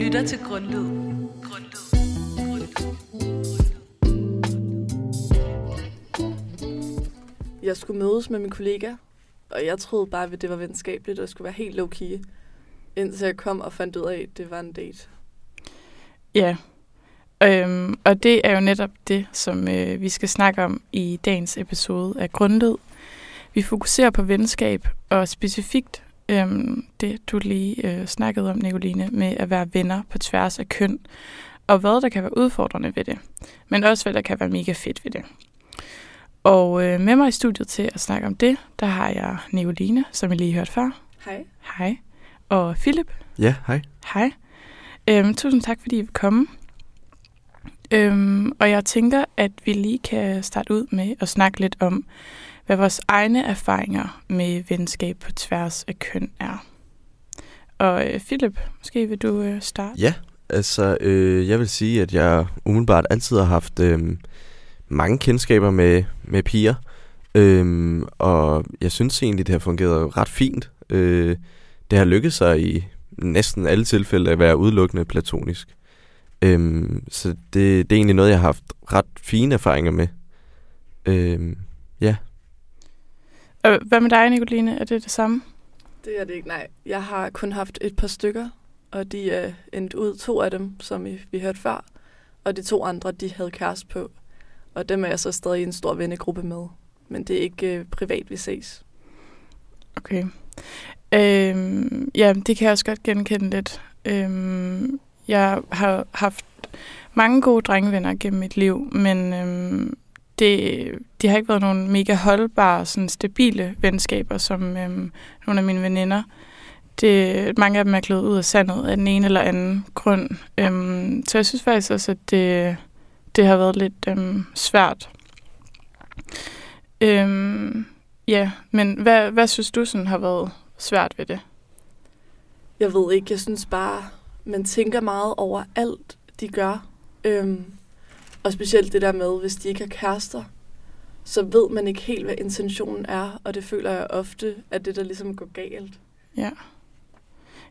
lytter til Grundlyd. Grundlyd. Jeg skulle mødes med min kollega, og jeg troede bare, at det var venskabeligt, og det skulle være helt low-key. Indtil jeg kom og fandt ud af, at det var en date. Ja, øhm, og det er jo netop det, som øh, vi skal snakke om i dagens episode af Grundlyd. Vi fokuserer på venskab, og specifikt øhm, det, du lige øh, snakkede om, Nicoline, med at være venner på tværs af køn, og hvad der kan være udfordrende ved det, men også hvad der kan være mega fedt ved det. Og øh, med mig i studiet til at snakke om det, der har jeg Nicoline, som I lige hørte før. Hej. Hej. Og Philip. Ja, hej. Hej. Øhm, tusind tak, fordi I vil komme. Øhm, og jeg tænker, at vi lige kan starte ud med at snakke lidt om, hvad vores egne erfaringer med venskab på tværs af køn er. Og øh, Philip, måske vil du øh, starte? Ja, altså øh, jeg vil sige, at jeg umiddelbart altid har haft øh, mange kendskaber med, med piger. Øh, og jeg synes egentlig, det har fungeret ret fint. Øh, det har lykkedes sig i næsten alle tilfælde at være udelukkende platonisk. Øhm, så det, det er egentlig noget, jeg har haft ret fine erfaringer med. Øhm, ja. Og hvad med dig, Nicoline? Er det det samme? Det er det ikke, nej. Jeg har kun haft et par stykker, og de er endt ud to af dem, som I, vi hørte før. Og de to andre, de havde kæreste på. Og dem er jeg så stadig i en stor vennegruppe med. Men det er ikke øh, privat, vi ses. Okay. Øhm, ja, det kan jeg også godt genkende lidt. Øhm, jeg har haft mange gode drengevenner gennem mit liv, men øhm, det, det har ikke været nogle mega holdbare, sådan stabile venskaber, som øhm, nogle af mine veninder. Det, mange af dem er glædet ud af sandet af den ene eller anden grund. Øhm, så jeg synes faktisk også, at det, det har været lidt øhm, svært. Øhm, ja, men hvad, hvad synes du sådan har været svært ved det? Jeg ved ikke, jeg synes bare, man tænker meget over alt, de gør. Øhm, og specielt det der med, hvis de ikke har kærester, så ved man ikke helt, hvad intentionen er, og det føler jeg ofte, at det der ligesom går galt. Ja.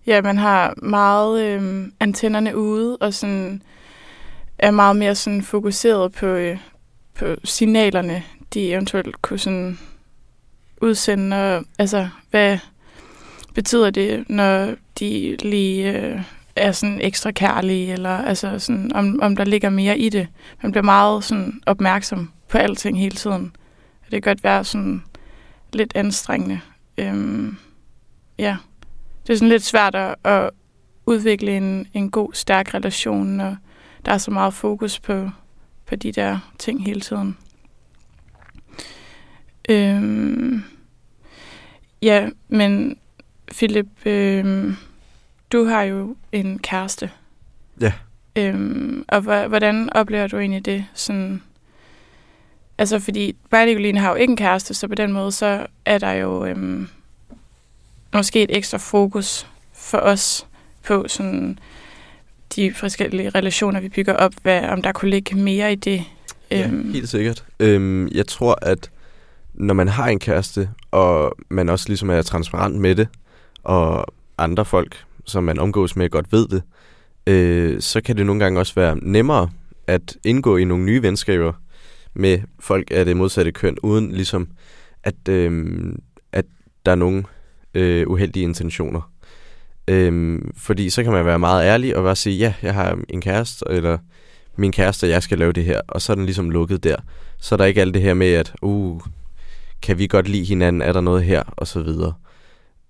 Ja, man har meget øh, antennerne ude, og sådan er meget mere sådan fokuseret på, øh, på signalerne, de eventuelt kunne sådan udsende. Og, altså, hvad betyder det, når de lige øh, er sådan ekstra kærlige, eller altså sådan, om, om der ligger mere i det. Man bliver meget sådan opmærksom på alting hele tiden. Det kan godt være sådan lidt anstrengende. Øhm, ja det er sådan lidt svært at, at udvikle en, en god, stærk relation, når der er så meget fokus på, på de der ting hele tiden. Øhm, ja, men Philip, øhm, du har jo en kæreste. Ja. Øhm, og hvordan oplever du egentlig det? Sådan, altså, fordi og har jo ikke en kæreste, så på den måde, så er der jo... Øhm, måske et ekstra fokus for os på sådan de forskellige relationer, vi bygger op, hvad, om der kunne ligge mere i det. Ja, øhm. helt sikkert. Øhm, jeg tror, at når man har en kæreste, og man også ligesom er transparent med det, og andre folk, som man omgås med, godt ved det, øh, så kan det nogle gange også være nemmere at indgå i nogle nye venskaber med folk af det modsatte køn, uden ligesom at, øh, at der er nogen øh, uheldige intentioner. Øh, fordi så kan man være meget ærlig og bare sige, ja, jeg har en kæreste, eller min kæreste, jeg skal lave det her, og så er den ligesom lukket der. Så er der ikke alt det her med, at, uh, kan vi godt lide hinanden, er der noget her, og så videre.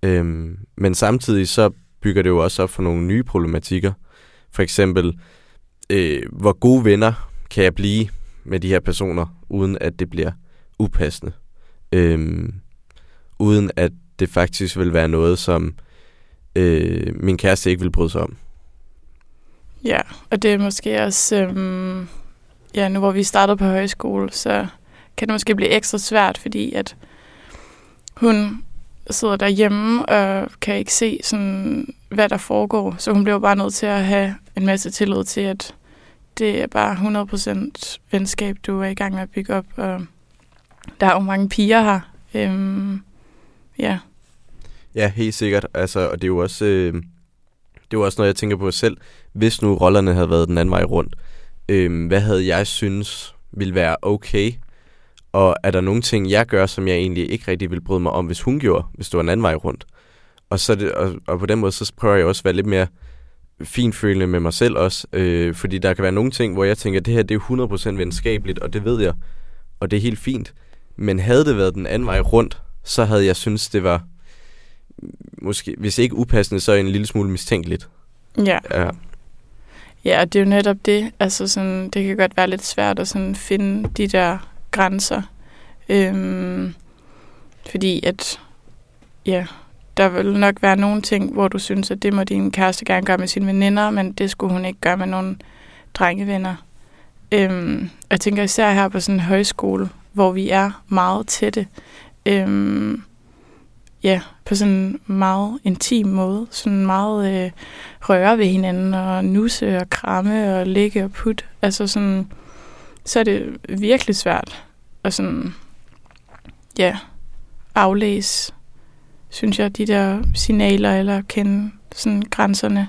Øhm, men samtidig så bygger det jo også op for nogle nye problematikker. For eksempel, øh, hvor gode venner kan jeg blive med de her personer, uden at det bliver upassende. Øh, uden at det faktisk vil være noget, som øh, min kæreste ikke vil bryde sig om. Ja, og det er måske også, øhm, ja, nu hvor vi startede på højskole, så kan det måske blive ekstra svært, fordi at hun sidder derhjemme og kan ikke se, sådan, hvad der foregår. Så hun bliver bare nødt til at have en masse tillid til, at det er bare 100% venskab, du er i gang med at bygge op. Og der er jo mange piger her. Øhm, ja. Ja, helt sikkert. Altså, og det er jo også... Øh, det er jo også noget, jeg tænker på selv. Hvis nu rollerne havde været den anden vej rundt, øh, hvad havde jeg synes ville være okay? Og er der nogle ting, jeg gør, som jeg egentlig ikke rigtig vil bryde mig om, hvis hun gjorde, hvis det var en anden vej rundt? Og, så det, og, og på den måde, så prøver jeg også at være lidt mere finfølende med mig selv også. Øh, fordi der kan være nogle ting, hvor jeg tænker, at det her det er 100% venskabeligt, og det ved jeg. Og det er helt fint. Men havde det været den anden vej rundt, så havde jeg synes det var måske, hvis ikke upassende, så en lille smule mistænkeligt. Ja. Ja. Ja, og det er jo netop det. Altså sådan, det kan godt være lidt svært at sådan finde de der grænser. Øhm, fordi at, ja, der vil nok være nogle ting, hvor du synes, at det må din kæreste gerne gøre med sine veninder, men det skulle hun ikke gøre med nogle drengevenner. Øhm, jeg tænker især her på sådan en højskole, hvor vi er meget tætte. Øhm, ja, på sådan en meget intim måde. Sådan meget øh, røre ved hinanden og nusse og kramme og ligge og putte. Altså sådan, så er det virkelig svært at sådan, ja, aflæse, synes jeg, de der signaler eller kende sådan grænserne.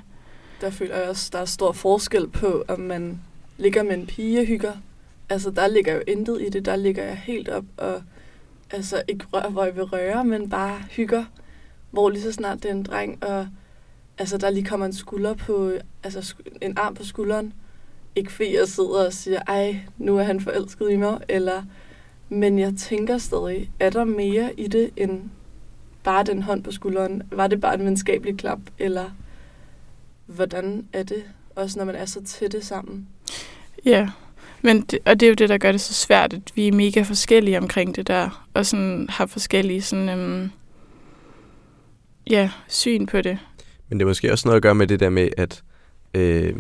Der føler jeg også, der er stor forskel på, om man ligger med en pige og hygger. Altså, der ligger jo intet i det. Der ligger jeg helt op og altså ikke rør, hvor jeg vil røre, men bare hygger. Hvor lige så snart det er en dreng, og altså, der lige kommer en skulder på, altså en arm på skulderen. Ikke fordi jeg sidder og siger, ej, nu er han forelsket i mig, eller, men jeg tænker stadig, er der mere i det, end bare den hånd på skulderen? Var det bare en venskabelig klap, eller hvordan er det, også når man er så tætte sammen? Ja, men det, og det er jo det, der gør det så svært, at vi er mega forskellige omkring det der, og sådan har forskellige sådan, øhm, ja, syn på det. Men det er måske også noget at gøre med det der med, at, øh,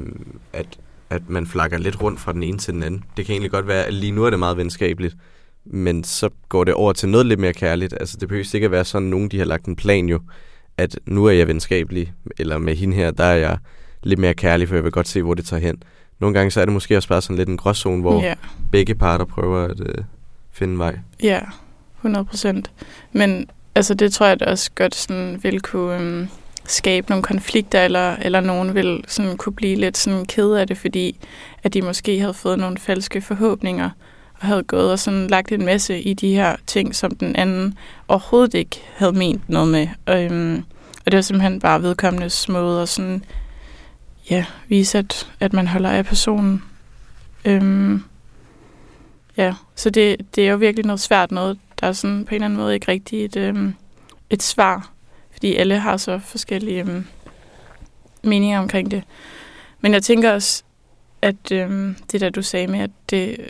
at, at man flakker lidt rundt fra den ene til den anden. Det kan egentlig godt være, at lige nu er det meget venskabeligt, men så går det over til noget lidt mere kærligt. Altså det behøver ikke at være sådan, nogen de har lagt en plan jo, at nu er jeg venskabelig, eller med hende her, der er jeg lidt mere kærlig, for jeg vil godt se, hvor det tager hen. Nogle gange så er det måske også bare sådan lidt en gråzone, hvor Ja, begge parter prøver at øh, finde vej. ja 100 procent. Men altså, det tror jeg da også godt sådan, vil kunne øhm, skabe nogle konflikter, eller, eller nogen vil sådan, kunne blive lidt sådan ked af det, fordi at de måske havde fået nogle falske forhåbninger, og havde gået og sådan lagt en masse i de her ting, som den anden overhovedet ikke havde ment noget med. Og, øhm, og det var simpelthen bare vedkommendes måde at sådan, ja, vise, at, at man holder af personen. Øhm, ja, så det, det er jo virkelig noget svært noget. Der er sådan på en eller anden måde ikke rigtig et, øhm, et svar, fordi alle har så forskellige øhm, meninger omkring det. Men jeg tænker også, at øhm, det der du sagde med, at det øh,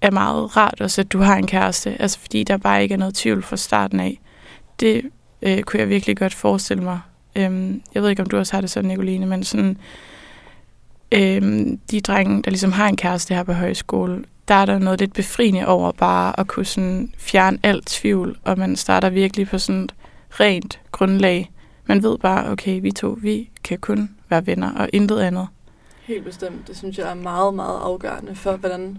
er meget rart også, at du har en kæreste, altså fordi der bare ikke er noget tvivl fra starten af. Det øh, kunne jeg virkelig godt forestille mig. Øhm, jeg ved ikke, om du også har det sådan, Nicoline, men sådan, øhm, de drenge, der ligesom har en kæreste her på højskole, der er der noget lidt befriende over bare at kunne sådan fjerne alt tvivl, og man starter virkelig på sådan rent grundlag. Man ved bare, okay, vi to, vi kan kun være venner, og intet andet. Helt bestemt. Det synes jeg er meget, meget afgørende for, hvordan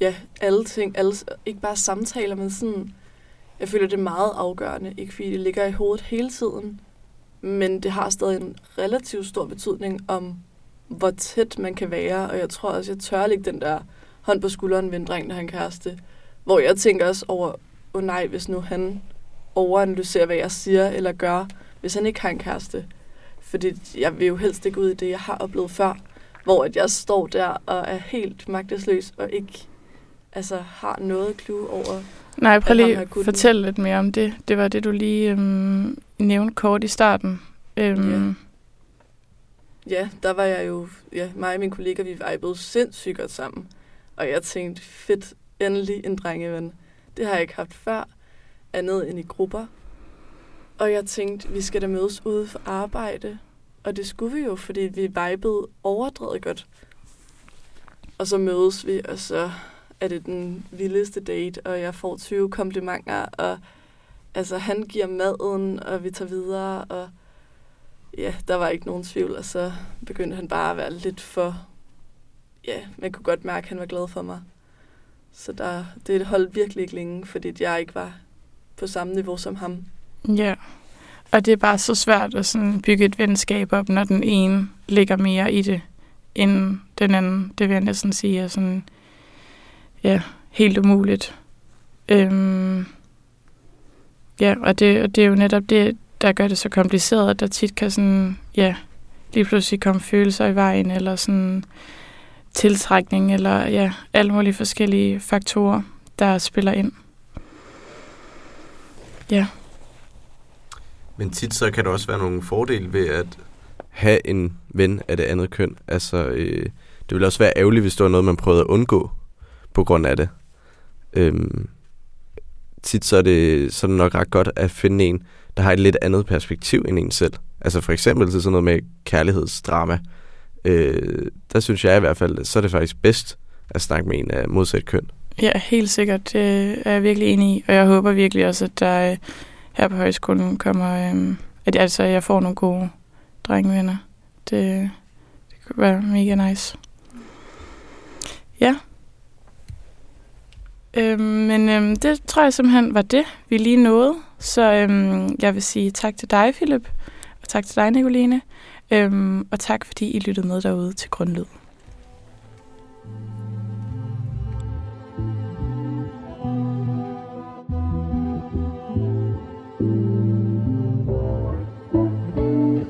ja, alle ting, alle, ikke bare samtaler, men sådan, jeg føler, det er meget afgørende. Ikke fordi det ligger i hovedet hele tiden, men det har stadig en relativt stor betydning om, hvor tæt man kan være. Og jeg tror også, jeg tør lægge den der hånd på skulderen ved en dreng, der han kæreste. Hvor jeg tænker også over, åh oh nej, hvis nu han overanalyserer, hvad jeg siger eller gør, hvis han ikke har en kæreste. Fordi jeg vil jo helst ikke ud i det, jeg har oplevet før, hvor at jeg står der og er helt magtesløs og ikke altså, har noget clue over. Nej, prøv lige at fortælle lidt mere om det. Det var det, du lige øhm, nævnte kort i starten. Øhm, Ja. Ja, der var jeg jo, ja, mig og min kollega, vi vibede sindssygt godt sammen. Og jeg tænkte, fedt, endelig en drengeven. Det har jeg ikke haft før, andet end i grupper. Og jeg tænkte, vi skal da mødes ude for arbejde. Og det skulle vi jo, fordi vi vibede overdrevet godt. Og så mødes vi, og så er det den vildeste date, og jeg får 20 komplimenter, og altså, han giver maden, og vi tager videre, og ja, der var ikke nogen tvivl, og så begyndte han bare at være lidt for, ja, man kunne godt mærke, at han var glad for mig. Så der, det holdt virkelig ikke længe, fordi jeg ikke var på samme niveau som ham. Ja, og det er bare så svært at sådan bygge et venskab op, når den ene ligger mere i det, end den anden. Det vil jeg næsten sige er sådan, ja, helt umuligt. Øhm, ja, og det, og det er jo netop det, der gør det så kompliceret, at der tit kan sådan, ja, lige pludselig komme følelser i vejen, eller sådan tiltrækning, eller ja, alle mulige forskellige faktorer, der spiller ind. Ja. Men tit så kan der også være nogle fordele ved at have en ven af det andet køn. Altså, øh, det ville også være ærgerligt, hvis det var noget, man prøvede at undgå på grund af det. Øhm, tit så er, det, så er det nok ret godt at finde en, der har et lidt andet perspektiv end en selv. Altså for eksempel til sådan noget med kærlighedsdrama. Øh, der synes jeg i hvert fald, så er det faktisk bedst at snakke med en af modsat køn. Ja, helt sikkert. Det er jeg virkelig enig i. Og jeg håber virkelig også, at der øh, her på højskolen kommer, øhm, at altså, jeg får nogle gode drengevenner. Det, det kunne være mega nice. Ja. Øhm, men øhm, det tror jeg simpelthen var det, vi lige nåede. Så øhm, jeg vil sige tak til dig, Philip, og tak til dig, Nicoline. Øhm, og tak, fordi I lyttede med derude til Grundlyd.